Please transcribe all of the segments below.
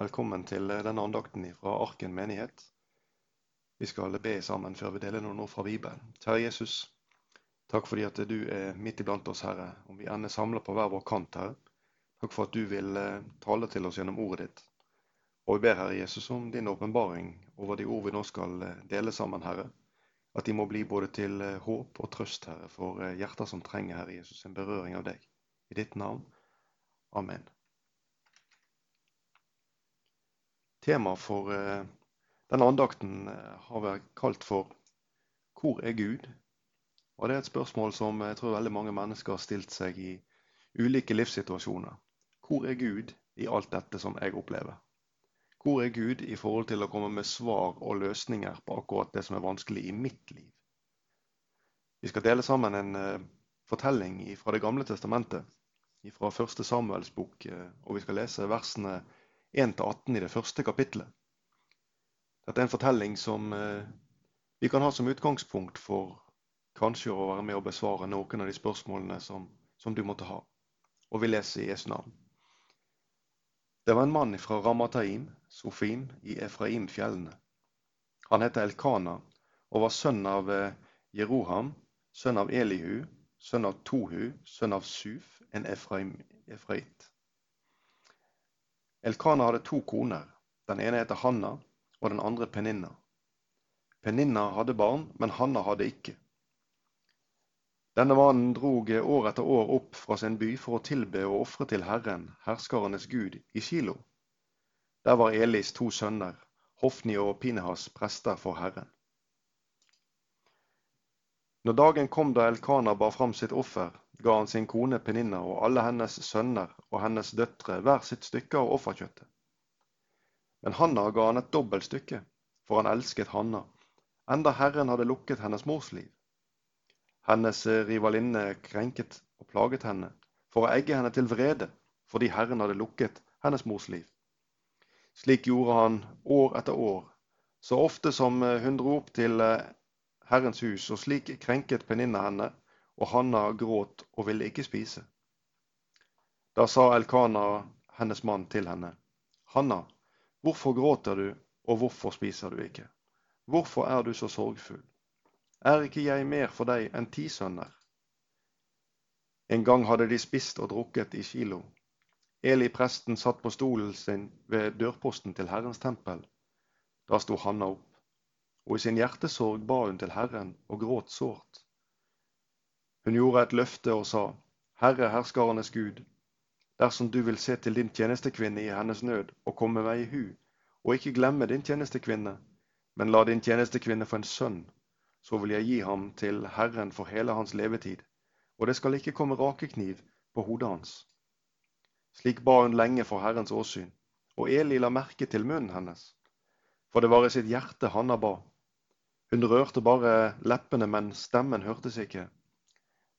Velkommen til eh, denne andakten fra Arken menighet. Vi skal be sammen før vi deler noen ord fra Bibelen. Kjære Jesus, takk fordi at du er midt iblant oss, Herre. Om vi ender samla på hver vår kant, Herre. Takk for at du vil eh, tale til oss gjennom ordet ditt. Og vi ber, Herre Jesus, om din åpenbaring over de ord vi nå skal eh, dele sammen, Herre. At de må bli både til håp og trøst, Herre, for hjerter som trenger, Herre Jesus, en berøring av deg. I ditt navn. Amen. Tema for eh, denne andakten eh, har vært kalt for 'Hvor er Gud?' Og Det er et spørsmål som jeg tror veldig mange mennesker har stilt seg i ulike livssituasjoner. Hvor er Gud i alt dette som jeg opplever? Hvor er Gud i forhold til å komme med svar og løsninger på akkurat det som er vanskelig i mitt liv? Vi skal dele sammen en uh, fortelling fra Det gamle testamentet, fra første Samuels bok, og vi skal lese versene 1-18 i det første kapitlet. Dette er en fortelling som eh, vi kan ha som utgangspunkt for kanskje å være med og besvare noen av de spørsmålene som, som du måtte ha. Og vi leser i Jesu navn. Det var en mann fra Ramataim, Sofim, i Efraim-fjellene. Han het Elkana og var sønn av eh, Jeroham, sønn av Elihu, sønn av Tohu, sønn av Suf, en Efraim, Efrait. Elkana hadde to koner. Den ene heter Hanna, og den andre Peninna. Peninna hadde barn, men Hanna hadde ikke. Denne mannen drog år etter år opp fra sin by for å tilbe og ofre til Herren, herskarenes Gud, i Kilo. Der var Elis to sønner, Hofni og Pinehas, prester for Herren. Når dagen kom da Elkana bar fram sitt offer, ga han sin kone Peninna og alle hennes sønner og hennes døtre hver sitt stykke av offerkjøttet. Men Hanna ga han et dobbelt stykke, for han elsket Hanna, enda Herren hadde lukket hennes mors liv. Hennes eh, rivalinne krenket og plaget henne for å egge henne til vrede, fordi Herren hadde lukket hennes mors liv. Slik gjorde han år etter år, så ofte som eh, hun dro opp til eh, Herrens hus, og slik krenket Peninna henne og Hanna gråt og ville ikke spise. Da sa Elkana, hennes mann, til henne, Hanna, hvorfor gråter du, og hvorfor spiser du ikke? Hvorfor er du så sorgfull? Er ikke jeg mer for deg enn ti sønner? En gang hadde de spist og drukket i Kilo. Eli presten satt på stolen sin ved dørposten til Herrens tempel. Da sto Hanna opp, og i sin hjertesorg ba hun til Herren og gråt sårt. Hun gjorde et løfte og sa, Herre herskarenes Gud, dersom du vil se til din tjenestekvinne i hennes nød og komme meg i hu, og ikke glemme din tjenestekvinne, men la din tjenestekvinne få en sønn, så vil jeg gi ham til Herren for hele hans levetid, og det skal ikke komme rakekniv på hodet hans. Slik ba hun lenge for Herrens åsyn, og Eli la merke til munnen hennes. For det var i sitt hjerte Hanna ba. Hun rørte bare leppene, men stemmen hørtes ikke.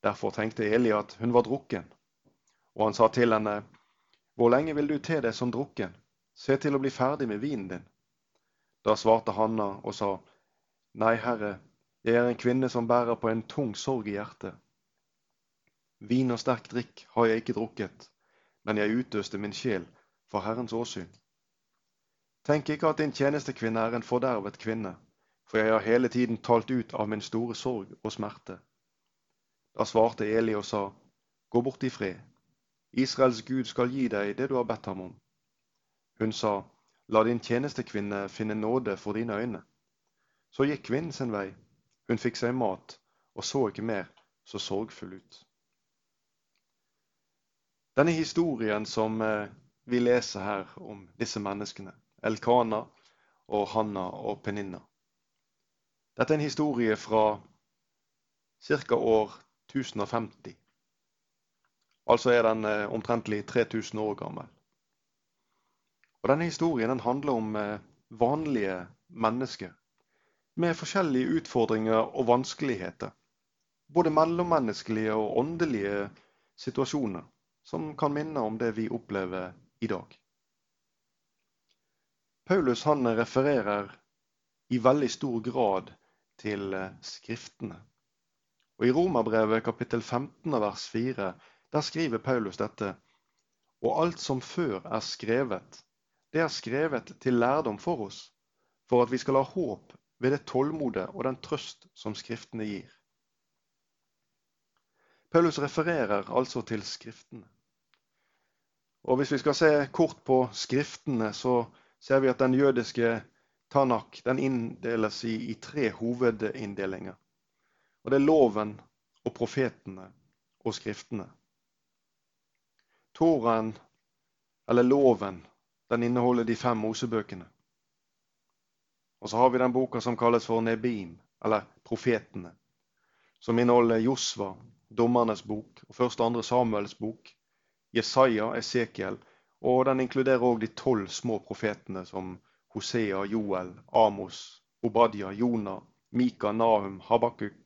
Derfor tenkte Eli at hun var drukken, og han sa til henne, Hvor lenge vil du te deg som drukken? Se til å bli ferdig med vinen din. Da svarte Hanna og sa, Nei, Herre, jeg er en kvinne som bærer på en tung sorg i hjertet. Vin og sterk drikk har jeg ikke drukket, men jeg utøste min sjel for Herrens åsyn. Tenk ikke at din tjenestekvinne er en fordervet kvinne, for jeg har hele tiden talt ut av min store sorg og smerte. Da svarte Eli og sa, Gå bort i fred. Israels Gud skal gi deg det du har bedt ham om. Hun sa, La din tjenestekvinne finne nåde for dine øyne. Så gikk kvinnen sin vei. Hun fikk seg mat og så ikke mer så sorgfull ut. Denne historien som eh, vi leser her om disse menneskene, Elkana og Hanna og Peninna Dette er en historie fra ca. år 1050. Altså er den eh, omtrentlig 3000 år gammel. Og Denne historien den handler om eh, vanlige mennesker med forskjellige utfordringer og vanskeligheter. Både mellommenneskelige og åndelige situasjoner som kan minne om det vi opplever i dag. Paulus han refererer i veldig stor grad til eh, Skriftene. Og I Romerbrevet kapittel 15 vers 4 der skriver Paulus dette. Og alt som før er skrevet, det er skrevet til lærdom for oss, for at vi skal ha håp ved det tålmodet og den trøst som Skriftene gir. Paulus refererer altså til Skriftene. Og Hvis vi skal se kort på Skriftene, så ser vi at den jødiske Tanak den inndeles i, i tre hovedinndelinger. Og Det er loven og profetene og Skriftene. Toraen, eller loven, den inneholder de fem Mosebøkene. Og så har vi den boka som kalles for Nebim, eller Profetene, som inneholder Josva, Dommernes bok og første og andre Samuels bok, Jesaja, Esekiel, og den inkluderer òg de tolv små profetene som Hosea, Joel, Amos, Obadia, Jonah, Mika, Nahum, Habakuk,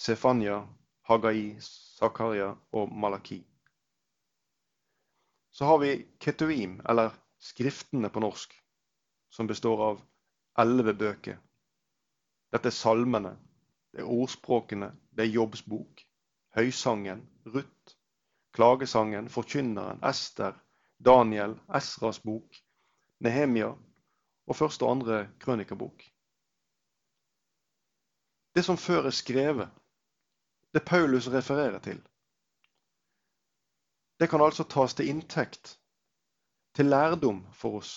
Sefanya, Hagai, Zakaria og Malaki. Så har vi Ketuim, eller Skriftene på norsk, som består av elleve bøker. Dette er salmene, det er ordspråkene, det er Jobbs bok, Høysangen, Ruth, Klagesangen, Forkynneren, Ester, Daniel, Esras bok, Nehemia og første og andre krønikerbok. Det som før er skrevet, det Paulus refererer til, det kan altså tas til inntekt, til lærdom for oss.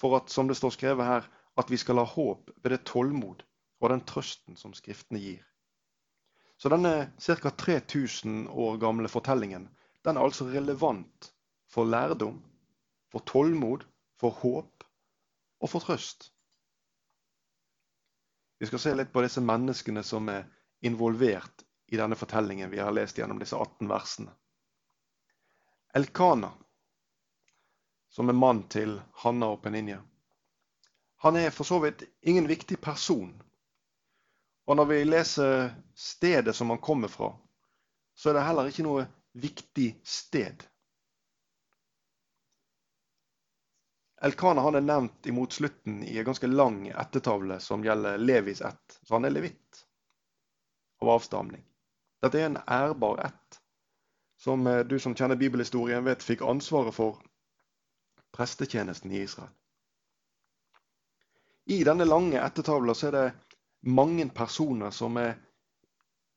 For at, som det står skrevet her, at vi skal ha håp ved det tålmod og den trøsten som Skriftene gir. Så denne ca. 3000 år gamle fortellingen den er altså relevant for lærdom, for tålmod, for håp og for trøst. Vi skal se litt på disse menneskene som er involvert i denne fortellingen vi har lest gjennom disse 18 versene. Elkana, som er mann til Hanna og Peninja, han er for så vidt ingen viktig person og når vi leser stedet som han kommer fra, så er det heller ikke noe viktig sted. Elkana han er nevnt imot slutten i en ganske lang ættetavle som gjelder Levis ett. Så han er levitt av avstamning. Dette er en ærbar ett, som eh, du som kjenner bibelhistorien vet fikk ansvaret for prestetjenesten i Israel. I denne lange ættetavla er det mange personer som er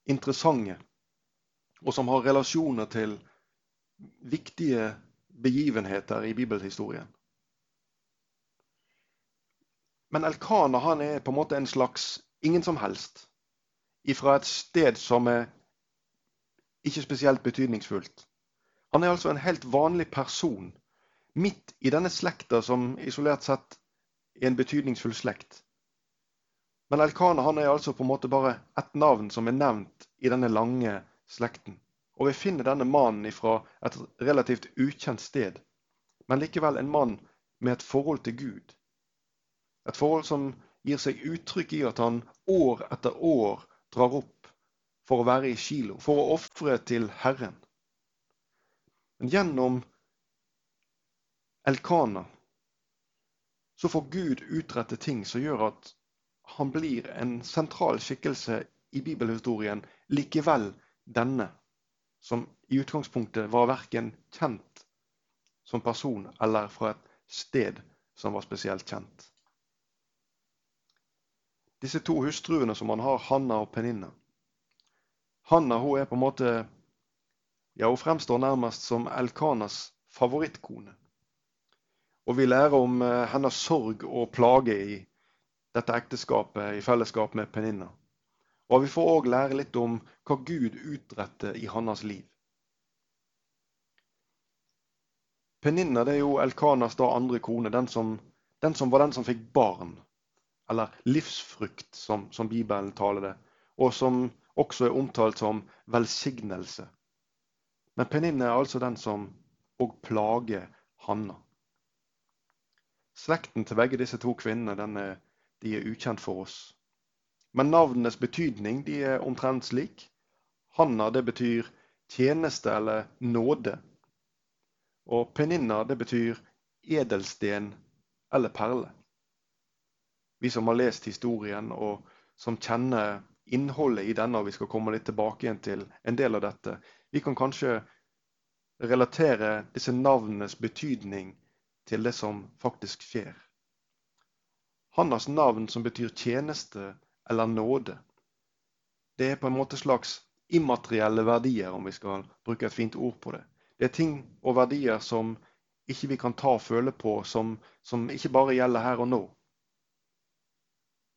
interessante, og som har relasjoner til viktige begivenheter i bibelhistorien. Men Elkana han er på en måte en slags ingen som helst. Ifra et sted som er ikke spesielt betydningsfullt. Han er altså en helt vanlig person midt i denne slekta som isolert sett er en betydningsfull slekt. Men Elkana han er altså på en måte bare ett navn som er nevnt i denne lange slekten. Og vi finner denne mannen fra et relativt ukjent sted, men likevel en mann med et forhold til Gud. Et forhold som gir seg uttrykk i at han år etter år drar opp for å være i kilo, for å ofre til Herren. Men gjennom Elkana så får Gud utrette ting som gjør at han blir en sentral skikkelse i bibelhistorien, likevel denne, som i utgangspunktet var verken kjent som person eller fra et sted som var spesielt kjent. Disse to hustruene som han har, Hanna og Peninna. Hanna hun er på en måte ja, Hun fremstår nærmest som Elkanas favorittkone. Og vi lærer om eh, hennes sorg og plage i dette ekteskapet i fellesskap med Peninna. Og vi får òg lære litt om hva Gud utretter i hans liv. Peninna det er jo Elkanas da andre kone, den som, den som, var den som fikk barn. Eller livsfrukt, som, som Bibelen taler det. Og som også er omtalt som velsignelse. Men Peninne er altså den som òg plager Hanna. Slekten til begge disse to kvinnene er de er ukjent for oss. Men navnenes betydning de er omtrent slik. Hanna det betyr tjeneste eller nåde. Og Peninna det betyr edelsten eller perle. Vi som har lest historien og som kjenner innholdet i denne, og vi skal komme litt tilbake igjen til en del av dette, vi kan kanskje relatere disse navnenes betydning til det som faktisk skjer. Hannas navn som betyr tjeneste eller nåde, det er på en måte slags immaterielle verdier, om vi skal bruke et fint ord på det. Det er ting og verdier som ikke vi kan ta og føle på, som, som ikke bare gjelder her og nå.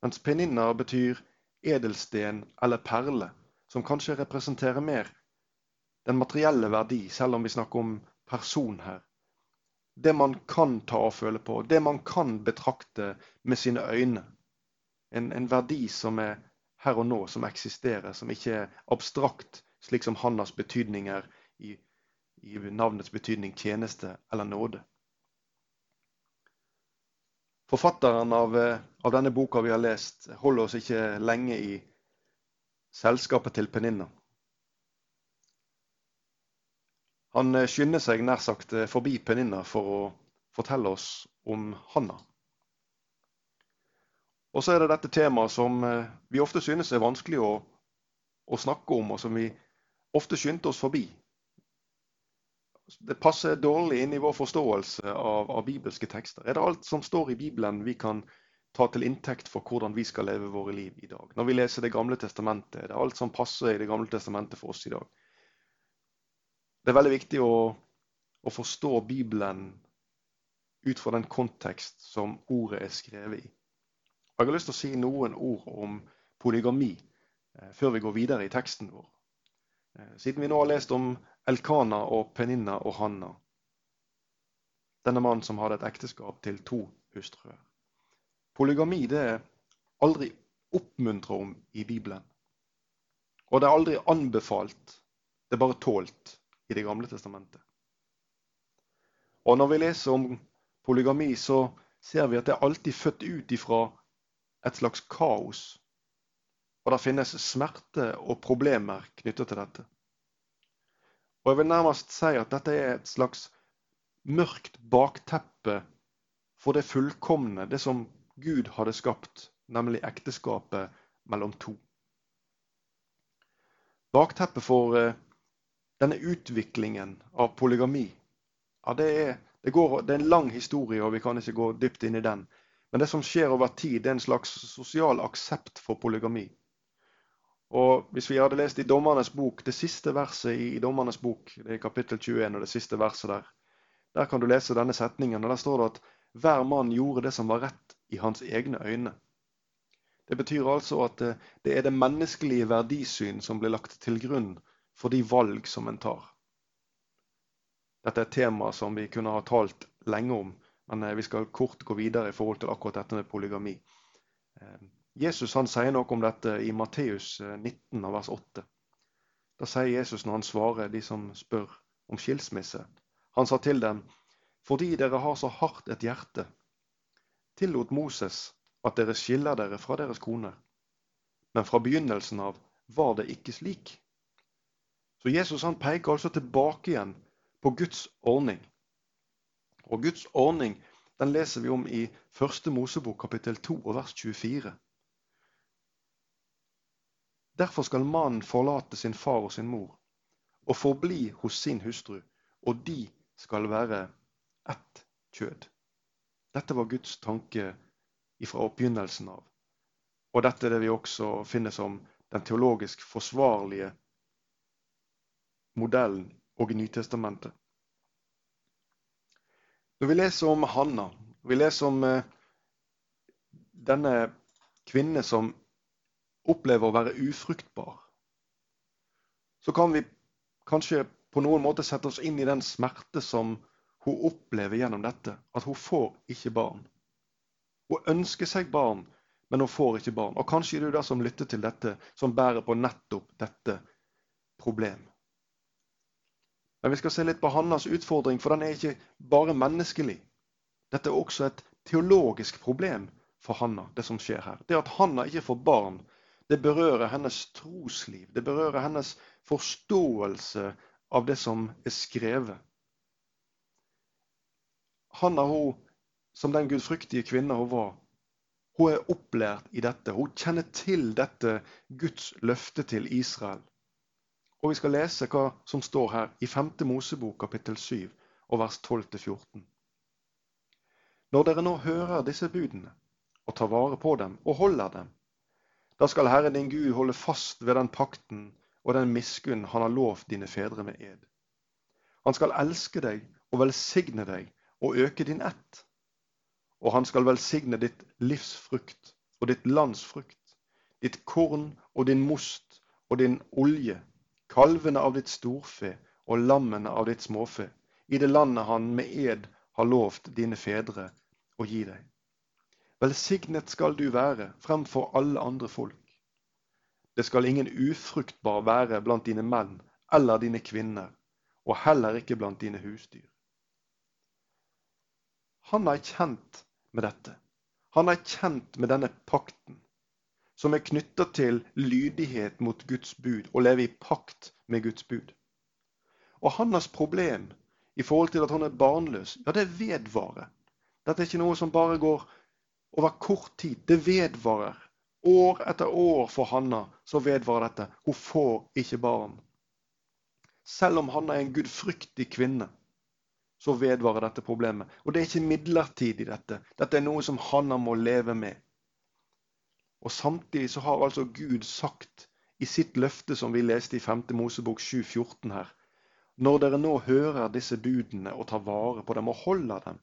Mens peninner betyr edelsten eller perle, som kanskje representerer mer den materielle verdi, selv om vi snakker om person her. Det man kan ta og føle på, det man kan betrakte med sine øyne. En, en verdi som er her og nå, som eksisterer, som ikke er abstrakt, slik som Hannas betydninger i i navnets betydning tjeneste eller nåde. Forfatteren av, eh, av, denne boka vi har lest, holder oss ikke lenge i selskapet til Peninna. Han eh, skynder seg nær sagt eh, forbi Peninna for å fortelle oss om Hanna. Og så er det dette temaet som vi ofte synes er vanskelig å, å snakke om, og som vi ofte skyndte oss forbi det passer dårlig inn i vår forståelse av, av, bibelske tekster. Er det alt som står i Bibelen vi kan ta til inntekt for hvordan vi skal leve våre liv i dag? Når vi leser Det gamle testamentet, er det alt som passer i Det gamle testamentet for oss i dag? Det er veldig viktig å, å forstå Bibelen ut fra den kontekst som ordet er skrevet i. Jeg har lyst til å si noen ord om polygami eh, før vi går videre i teksten vår. Eh, siden vi nå har lest om Elkana og Peninna og Hanna. Denne mannen som hadde et ekteskap til to hustruer. Polygami det er aldri oppmuntra om i Bibelen. Og det er aldri anbefalt, det er bare tålt i Det gamle testamentet. Og når vi leser om polygami, så ser vi at det er alltid født ut ifra et slags kaos. Og det finnes smerte og problemer knyttet til dette. Og jeg vil nærmest si at dette er et slags mørkt bakteppe for det fullkomne, det som Gud hadde skapt, nemlig ekteskapet mellom to. Bakteppet for uh, denne utviklingen av polygami ja, det, er, det, går, det, er, en lang historie, og vi kan ikke gå dypt inn i den. Men det som skjer over tid, det er en slags sosial aksept for polygami. Og Hvis vi hadde lest i Dommernes bok, det siste verset i Dommernes bok, det er kapittel 21 og det siste verset der, der kan du lese denne setningen. og Der står det at hver mann gjorde det som var rett i hans egne øyne. Det betyr altså at det er det menneskelige verdisyn som blir lagt til grunn for de valg som en tar. Dette er et tema som vi kunne ha talt lenge om, men eh, vi skal kort gå videre i forhold til akkurat dette med polygami. Jesus han sier noe om dette i Matteus 19, eh, vers 8. Da sier Jesus når han svarer de som spør om skilsmisse. Han sa til dem, fordi dere har så hardt et hjerte, tillot Moses at dere skiller dere fra deres kone. Men fra begynnelsen av var det ikke slik. Så Jesus han peker altså tilbake igjen på Guds ordning. Og Guds ordning den leser vi om i 1. Mosebok kapittel 2 og vers 24. Derfor skal mannen forlate sin far og sin mor og forbli hos sin hustru, og de skal være ett kjød. Dette var Guds tanke fra oppbegynnelsen av. Og dette er det vi også finner som den teologisk forsvarlige modellen og i Nytestamentet. Når vi leser om Hanna, vi leser om eh, denne kvinne som opplever å være ufruktbar, så kan vi kanskje på noen måte sette oss inn i den smerte som hun opplever gjennom dette. At hun får ikke barn. Hun ønsker seg barn, men hun får ikke barn. Og kanskje er det der som lytter til dette, som bærer på nettopp dette problemet. Men vi skal se litt på Hannas utfordring, for den er ikke bare menneskelig. Dette er også et teologisk problem for Hanna, det som skjer her. Det at Hanna ikke får barn, det berører hennes trosliv. Det berører hennes forståelse av det som er skrevet. Han er hun, som den gudfryktige kvinna hun var, hun er opplært i dette. Hun kjenner til dette Guds løfte til Israel. Og Vi skal lese hva som står her i 5. Mosebok kapittel 7 og vers 12-14. Når dere nå hører disse budene, og tar vare på dem og holder dem, da skal Herren din Gud holde fast ved den pakten og den miskunn han har lovt dine fedre med ed. Han skal elske deg og velsigne deg og øke din ett. Og han skal velsigne ditt livsfrukt og ditt landsfrukt, ditt korn og din most og din olje, kalvene av ditt storfe og lammene av ditt småfe, i det landet han med ed har lovt dine fedre å gi deg. Velsignet skal du være fremfor alle andre folk. Det skal ingen ufruktbar være blant dine menn eller dine kvinner, og heller ikke blant dine husdyr. Han er kjent med dette. Han er kjent med denne pakten, som er knytta til lydighet mot Guds bud, og leve i pakt med Guds bud. Og hans problem i forhold til at han er barnløs, ja, det vedvarer. Dette er ikke noe som bare går over kort tid. Det vedvarer. År etter år for Hanna så vedvarer dette. Hun får ikke barn. Selv om Hanna er en gudfryktig kvinne, så vedvarer dette problemet. Og det er ikke midlertidig, dette. Dette er noe som Hanna må leve med. Og Samtidig så har altså Gud sagt i sitt løfte, som vi leste i 5. Mosebok 7,14 her, når dere nå hører disse budene og tar vare på dem og holder dem,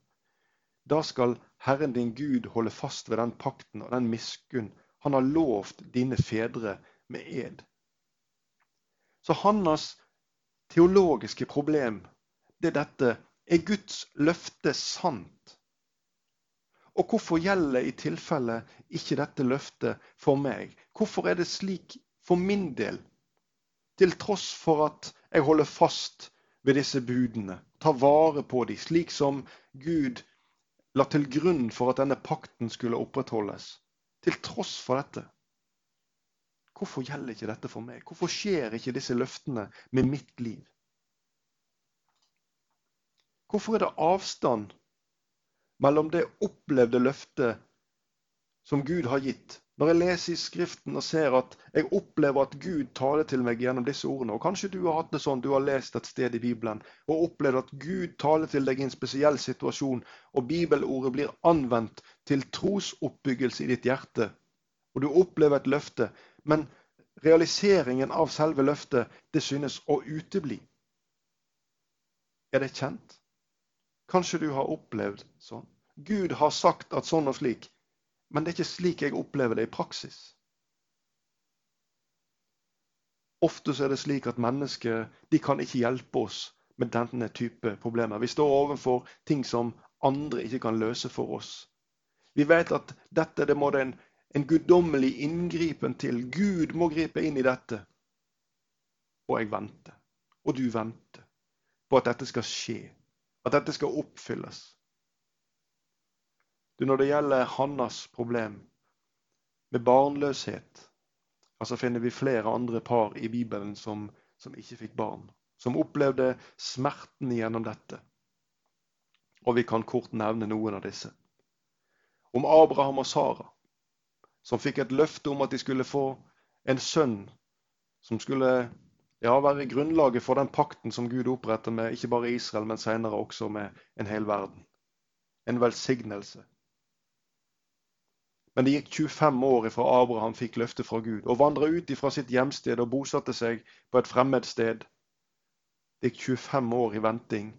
da skal Herren din Gud holde fast ved den pakten og den miskunn han har lovt dine fedre med ed. Så hans teologiske problem det er dette er Guds løfte sant? Og hvorfor gjelder i tilfelle ikke dette løftet for meg? Hvorfor er det slik for min del? Til tross for at jeg holder fast ved disse budene, tar vare på dem, slik som Gud la til grunn for at denne pakten skulle opprettholdes. Til tross for dette. Hvorfor gjelder ikke dette for meg? Hvorfor skjer ikke disse løftene med mitt liv? Hvorfor er det avstand mellom det opplevde løftet som Gud har gitt, når jeg leser i Skriften og ser at jeg opplever at Gud taler til meg gjennom disse ordene, og kanskje du har hatt det sånn, du har lest et sted i Bibelen og opplevd at Gud taler til deg i en spesiell situasjon, og bibelordet blir anvendt til trosoppbyggelse i ditt hjerte, og du opplever et løfte, men realiseringen av selve løftet, det synes å utebli. Er det kjent? Kanskje du har opplevd sånn. Gud har sagt at sånn og slik, men det er ikke slik jeg opplever det i praksis. Ofte så er det slik at mennesker de kan ikke hjelpe oss med denne type problemer. Vi står overfor ting som andre ikke kan løse for oss. Vi vet at dette det må det en, en guddommelig inngripen til. Gud må gripe inn i dette. Og jeg venter. Og du venter på at dette skal skje. At dette skal oppfylles. Du, Når det gjelder Hannas problem med barnløshet, altså finner vi flere andre par i Bibelen som, som ikke fikk barn. Som opplevde smerten gjennom dette. Og vi kan kort nevne noen av disse. Om Abraham og Sara, som fikk et løfte om at de skulle få en sønn som skulle ja, være grunnlaget for den pakten som Gud oppretter med ikke bare Israel, men senere også med en hel verden. En velsignelse. Men det gikk 25 år ifra Abraham fikk løftet fra Gud, og vandra ut ifra sitt hjemsted og bosatte seg på et fremmed sted. Det gikk 25 år i venting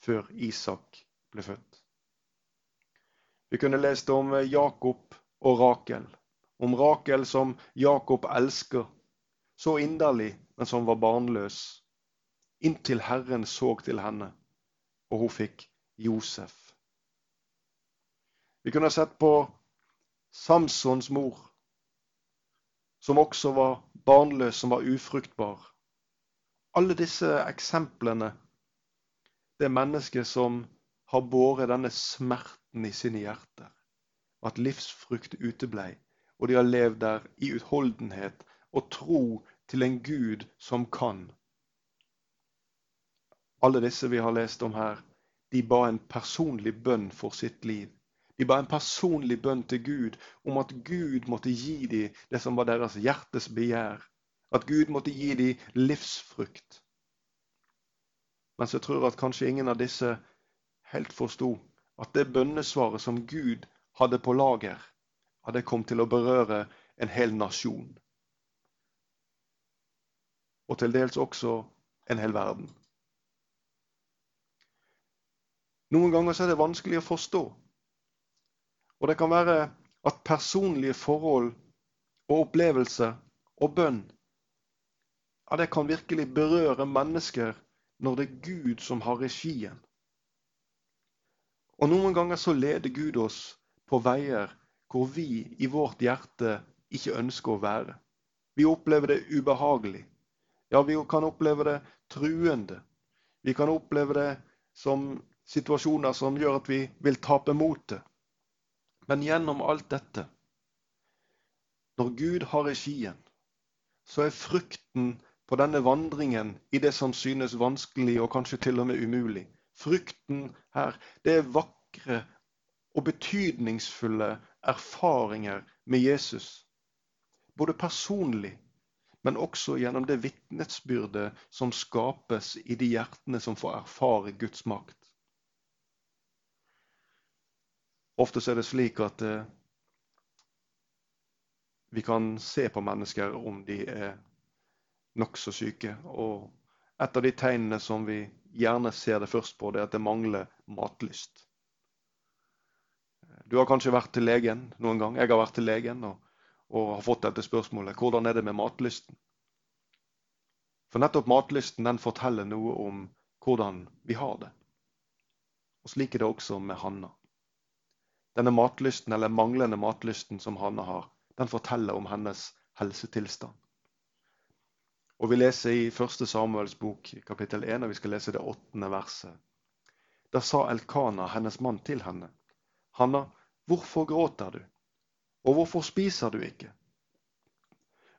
før Isak ble født. Vi kunne lest om Jakob og Rakel. Om Rakel som Jakob elsker så inderlig, men som var barnløs. Inntil Herren så til henne, og hun fikk Josef. Vi kunne sett på Samsons mor, som også var barnløs, som var ufruktbar. Alle disse eksemplene det er mennesker som har båret denne smerten i sine hjerter. At livsfrukt uteblei, og de har levd der i utholdenhet og tro til en Gud som kan. Alle disse vi har lest om her, de ba en personlig bønn for sitt liv. De ba en personlig bønn til Gud om at Gud måtte gi dem det som var deres hjertes begjær. At Gud måtte gi dem livsfrukt. Men så tror jeg at kanskje ingen av disse helt forsto at det bønnesvaret som Gud hadde på lager, hadde kommet til å berøre en hel nasjon. Og til dels også en hel verden. Noen ganger er det vanskelig å forstå. Og det kan være at personlige forhold og opplevelser og bønn ja, det kan virkelig berøre mennesker når det er Gud som har regien. Og noen ganger så leder Gud oss på veier hvor vi i vårt hjerte ikke ønsker å være. Vi opplever det ubehagelig. Ja, vi kan oppleve det truende. Vi kan oppleve det som situasjoner som gjør at vi vil tape motet. Men gjennom alt dette, når Gud har regien, så er frukten på denne vandringen i det som synes vanskelig og kanskje til og med umulig, Frykten her, det er vakre og betydningsfulle erfaringer med Jesus. Både personlig, men også gjennom det vitnesbyrdet som skapes i de hjertene som får erfare Guds makt. Ofte er det slik at eh, vi kan se på mennesker om de er nokså syke. Og et av de tegnene som vi gjerne ser det først på, det er at det mangler matlyst. Du har kanskje vært til legen noen gang. Jeg har vært til legen og, og har fått dette spørsmålet. Hvordan er det med matlysten? For nettopp matlysten den forteller noe om hvordan vi har det. Og Slik er det også med Hanna. Denne matlysten, eller manglende matlysten som Hanna har, den forteller om hennes helsetilstand. Og Vi leser i 1. Samuels bok kapittel 1, og vi skal lese det åttende verset. Da sa Elkana, hennes mann, til henne, Hanna, hvorfor gråter du? Og hvorfor spiser du ikke?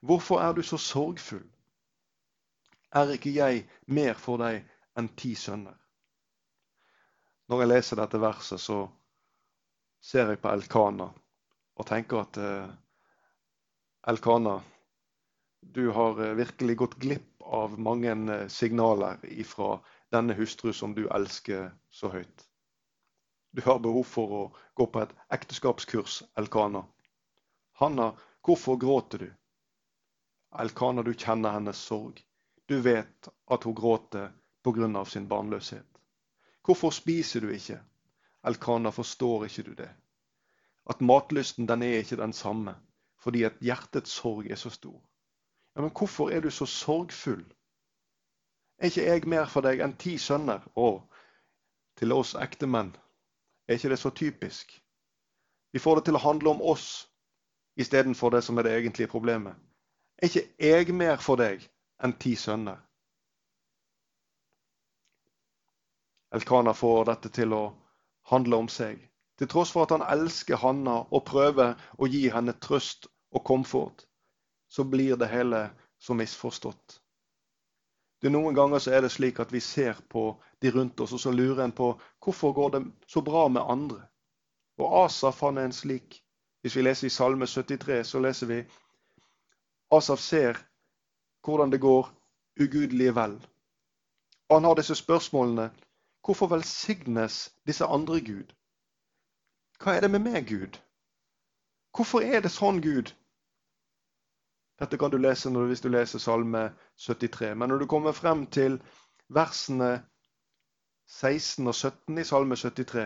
Hvorfor er du så sorgfull? Er ikke jeg mer for deg enn ti sønner? Når jeg leser dette verset, så ser jeg på Elkana og tenker at eh, Elkana du har eh, virkelig gått glipp av mange eh, signaler ifra denne hustru som du elsker så høyt. Du har behov for å gå på et ekteskapskurs, Elkana. Hanna, hvorfor gråter du? Elkana, du kjenner hennes sorg. Du vet at hun gråter pga. sin barnløshet. Hvorfor spiser du ikke? Elkana, forstår ikke du det? At matlysten den er ikke den samme, fordi at hjertets sorg er så stor. Ja, men hvorfor er du så sorgfull? Er ikke jeg mer for deg enn ti sønner? Og til oss ektemenn, er ikke det så typisk? Vi får det til å handle om oss istedenfor det som er det egentlige problemet. Er ikke jeg mer for deg enn ti sønner? Elkana får dette til å handle om seg. Til tross for at han elsker Hanna og prøver å gi henne trøst og komfort, så blir det hele så misforstått. Det er Noen ganger så er det slik at vi ser på de rundt oss, og så lurer en på hvorfor går det så bra med andre. Og Asaf han er en slik. Hvis vi leser i Salme 73, så leser vi Asaf ser hvordan det går ugudelige vel. Og han har disse spørsmålene. Hvorfor velsignes disse andre Gud? Hva er det med meg, Gud? Hvorfor er det sånn, Gud, dette kan du lese du, hvis du leser Salme 73. Men når du kommer frem til versene 16 og 17 i Salme 73,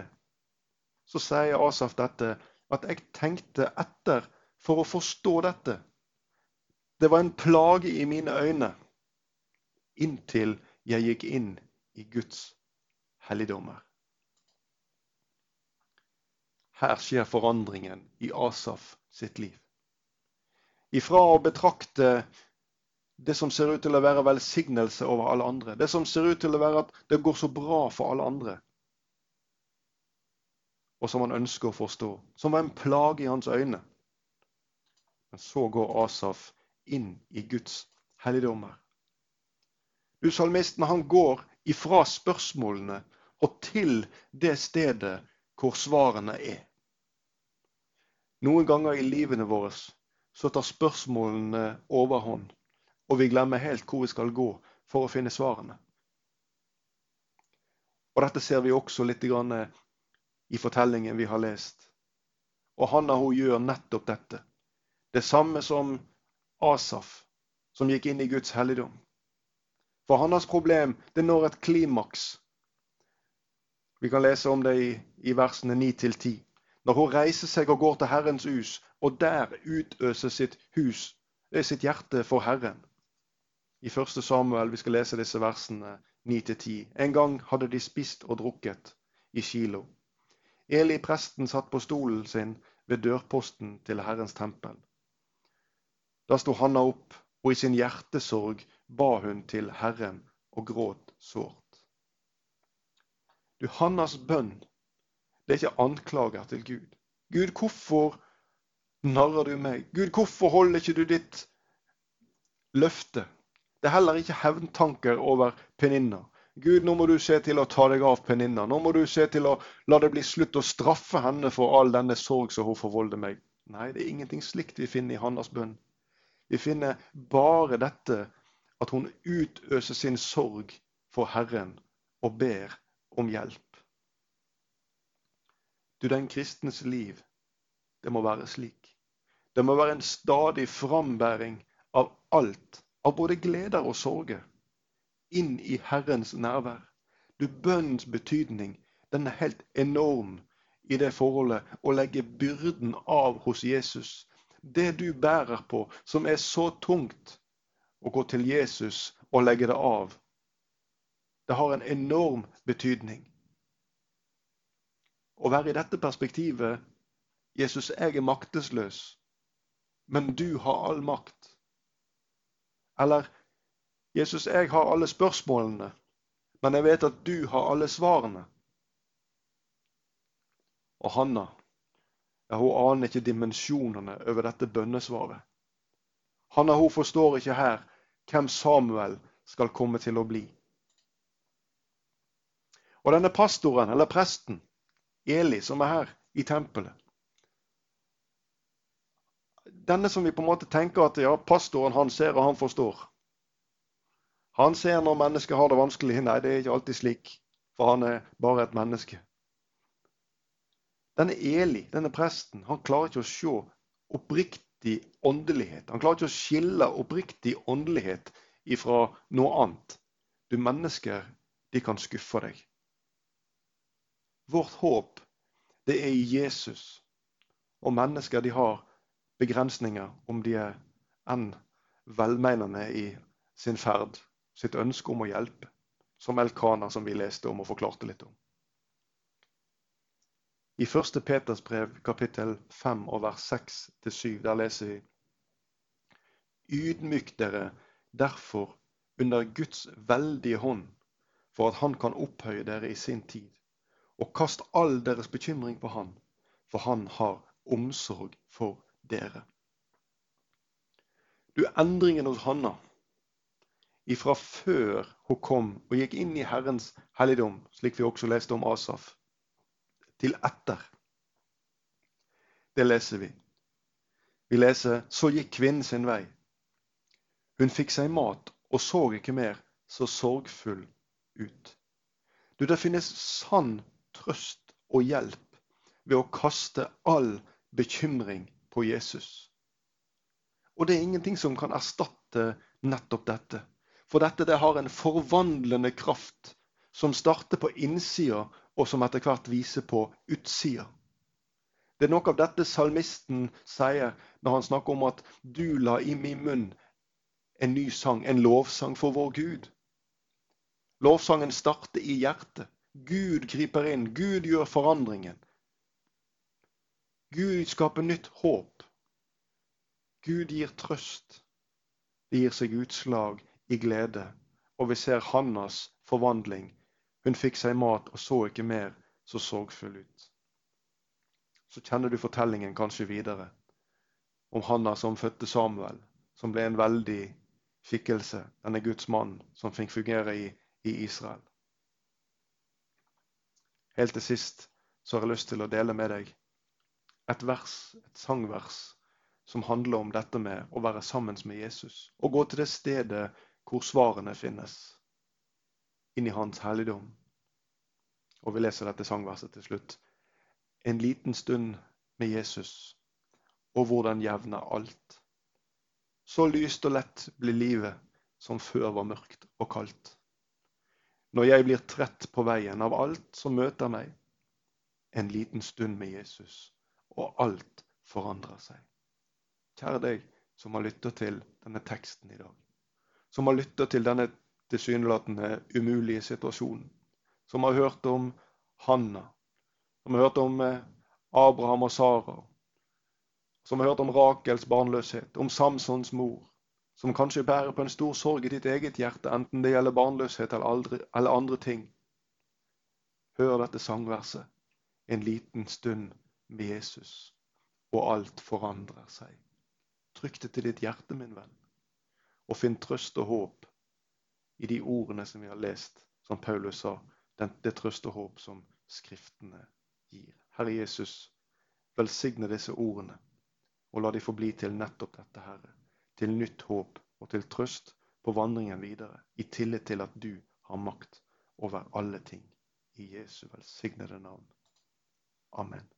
så sier Asaf dette at jeg tenkte etter for å forstå dette. Det var en plage i mine øyne inntil jeg gikk inn i Guds helligdommer. Her skjer forandringen i Asaf sitt liv ifra å betrakte det som ser ut til å være velsignelse over alle andre, det som ser ut til å være at det går så bra for alle andre, og som han ønsker å forstå, som var en plage i hans øyne. Men så går Asaf inn i Guds helligdommer. Du, Salmisten han går ifra spørsmålene og til det stedet hvor svarene er. Noen ganger i livene våre så tar spørsmålene overhånd, og vi glemmer helt hvor vi skal gå for å finne svarene. Og Dette ser vi også litt i fortellingen vi har lest. Og Hanna hun gjør nettopp dette. Det samme som Asaf, som gikk inn i Guds helligdom. For hans problem det når et klimaks. Vi kan lese om det i, i versene 9-10. Når hun reiser seg og går til Herrens hus, og der utøser sitt hus, sitt hjerte for Herren. I 1. Samuel, vi skal lese disse versene 9-10. En gang hadde de spist og drukket i Kilo. Eli presten satt på stolen sin ved dørposten til Herrens tempel. Da sto Hanna opp, og i sin hjertesorg ba hun til Herren og gråt sårt. Du, Hannas bønn, det er ikke anklager til Gud. Gud, hvorfor narrer du meg? Gud, hvorfor holder ikke du ditt løfte? Det er heller ikke hevntanker over Peninna. Gud, nå må du se til å ta deg av Peninna. Nå må du se til å la det bli slutt å straffe henne for all denne sorg som hun forvolder meg. Nei, det er ingenting slikt vi finner i Hannas bønn. Vi finner bare dette at hun utøser sin sorg for Herren og ber om hjelp. Du, den kristnes liv, det må være slik. Det må være en stadig frambæring av alt, av både gleder og sorger inn i Herrens nærvær. Du, Bønnens betydning den er helt enorm i det forholdet å legge byrden av hos Jesus. Det du bærer på, som er så tungt, å gå til Jesus og legge det av. Det har en enorm betydning. Å være i dette perspektivet Jesus, jeg er maktesløs, men du har all makt. Eller Jesus, jeg har alle spørsmålene, men jeg vet at du har alle svarene. Og Hanna, ja, hun aner ikke dimensjonene over dette bønnesvaret. Hanna hun forstår ikke her hvem Samuel skal komme til å bli. Og denne pastoren, eller presten, Eli, som er her i tempelet Denne som vi på en måte tenker at ja, pastoren han ser og han forstår. Han ser når mennesket har det vanskelig. Nei, det er ikke alltid slik, for han er bare et menneske. Denne Eli, denne presten, han klarer ikke å se oppriktig åndelighet. Han klarer ikke å skille oppriktig åndelighet ifra noe annet. Du, mennesker, de kan skuffe deg. Vårt håp, det er i Jesus. Og mennesker, de har begrensninger, om de er enn velmenende i sin ferd sitt ønske om å hjelpe, som Elkana, som vi leste om og forklarte litt om. I 1. Peters brev, kapittel 5 og vers 6-7, der leser vi Ydmyk dere derfor under Guds veldige hånd, for at Han kan opphøye dere i sin tid. Og kast all deres bekymring på Han, for Han har omsorg for dere. Du, endringen hos Hanna ifra før hun kom og gikk inn i Herrens helligdom, slik vi også leste om Asaf, til etter. Det leser vi. Vi leser så gikk kvinnen sin vei. Hun fikk seg mat og så ikke mer så sorgfull ut. Du, det finnes sann trøst og hjelp ved å kaste all bekymring på Jesus. Og det er ingenting som kan erstatte nettopp dette. For dette det har en forvandlende kraft som starter på innsida, og som etter hvert viser på utsida. Det er noe av dette salmisten sier når han snakker om at du la i min munn en ny sang, en lovsang for vår Gud. Lovsangen starter i hjertet. Gud griper inn. Gud gjør forandringen. Gud skaper nytt håp. Gud gir trøst. Det gir seg utslag i glede, og vi ser Hannas forvandling. Hun fikk seg mat og så ikke mer så sorgfull ut. Så kjenner du fortellingen kanskje videre om Hanna som fødte Samuel, som ble en veldig skikkelse, denne Guds mann som fikk fungere i, i Israel. Helt til sist så har jeg lyst til å dele med deg et vers, et sangvers, som handler om dette med å være sammen med Jesus. Og gå til det stedet hvor svarene finnes. Inn i Hans helligdom. Og vi leser dette sangverset til slutt. en liten stund med Jesus, og hvordan jevner alt. Så lyst og lett blir livet som før var mørkt og kaldt. Når jeg blir trett på veien av alt som møter meg, en liten stund med Jesus, og alt forandrer seg. Kjære deg som har lytta til denne teksten i dag. Som har lytta til denne tilsynelatende umulige situasjonen. Som har hørt om Hanna. Som har hørt om eh, Abraham og Sara. Som har hørt om Rakels barnløshet. Om Samsons mor. Som kanskje bærer på en stor sorg i ditt eget hjerte, enten det gjelder barnløshet eller, aldri, eller andre ting. Hør dette sangverset. En liten stund med Jesus, og alt forandrer seg. Trykk det til ditt hjerte, min venn, og finn trøst og håp i de ordene som vi har lest, som Paulus sa, den, det trøst og håp som Skriftene gir. Herre Jesus, velsigne disse ordene, og la de få bli til nettopp dette, Herre. Til nytt håp og til trøst på vandringen videre, i tillit til at du har makt over alle ting. I Jesu velsignede navn. Amen.